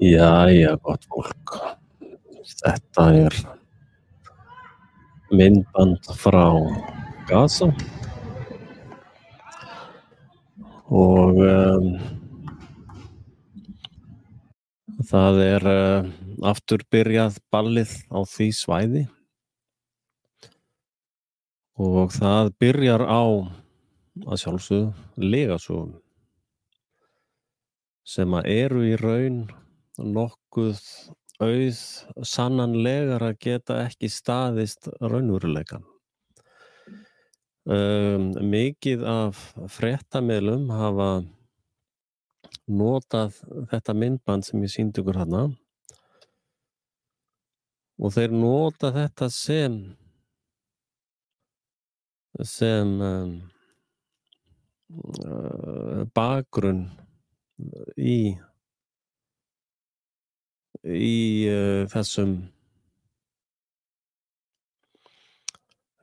Jæja, gott fólk. Þetta er myndband frá Gaza. Og um, það er uh, aftur byrjað ballið á því svæði. Og það byrjar á að sjálfsögðu legasugum sem að eru í raun nokkuð auð sannanlegar að geta ekki staðist raunveruleikan. Um, mikið af fréttamiðlum hafa notað þetta myndband sem ég síndi ykkur hana og þeir nota þetta sem sem um, uh, bakgrunn í í uh, þessum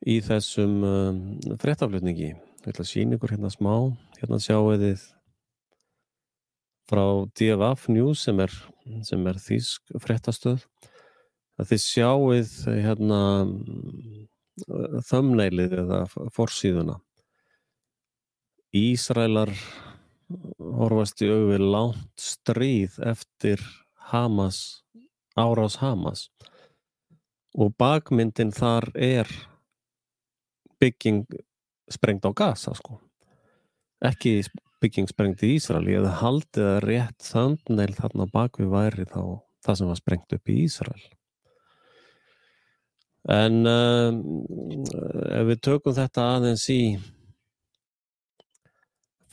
í þessum um, fréttaflutningi. Ég ætla að sína ykkur hérna smá. Hérna sjáu þið frá DFF News sem er, sem er þýsk fréttastöð. Að þið sjáuð hérna þömneilið eða forsíðuna. Ísraelar horfast í auðvið langt stríð eftir Hamas, árás Hamas. Og bakmyndin þar er bygging sprengt á Gaza sko. Ekki bygging sprengt í Ísrael ég hefði haldið að rétt þöndneil þarna bakvið væri þá það sem var sprengt upp í Ísrael. En um, ef við tökum þetta aðeins í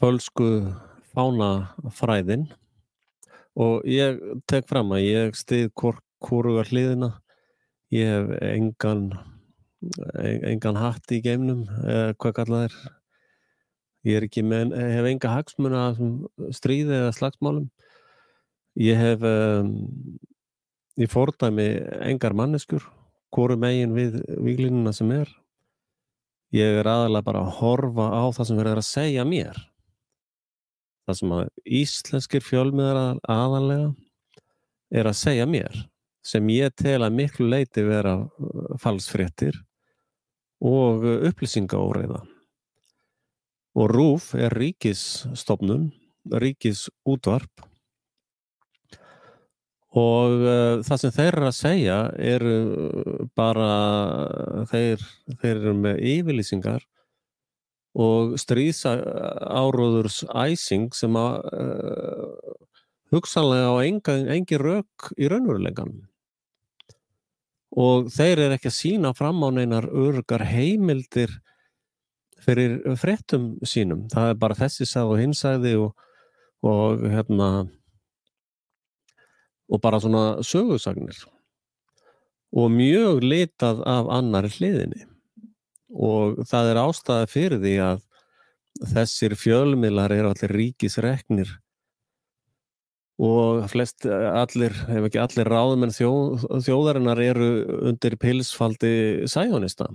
fölsku fánafræðin og ég tek fram að ég stið kóruga hliðina. Ég hef engan engan hatt í geimnum eða hvað kallað er. Ég er ekki með, hef enga hagsmuna stríði eða slagsmálum. Ég hef um, ég fordæmi engar manneskur hvoru megin við výlinuna sem er. Ég er aðalega bara að horfa á það sem verður að segja mér það sem að íslenskir fjölmiðar aðalega er að segja mér sem ég tel að miklu leiti vera falsfréttir og upplýsingaóreiða. Og RÚF er ríkisstofnun ríkis útvarp og uh, það sem þeir eru að segja eru bara þeir, þeir eru með yfirlýsingar og stríðsáróðurs æsing sem að uh, hugsanlega á engi rauk í raunverulegan og þeir eru ekki að sína fram á neinar örgar heimildir fyrir fréttum sínum. Það er bara þessi sað og hinsæði og, og hérna og bara svona sögursagnir og mjög litað af annari hliðinni og það er ástæði fyrir því að þessir fjölmiðlar eru allir ríkisreknir. Og flest allir, ef ekki allir ráðmenn þjó, þjóðarinnar eru undir pilsfaldi sæjónista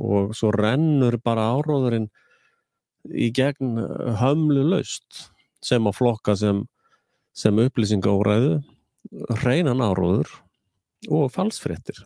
og svo rennur bara áróðurinn í gegn hömlu laust sem að flokka sem, sem upplýsinga óræðu hreinan áróður og falsfréttir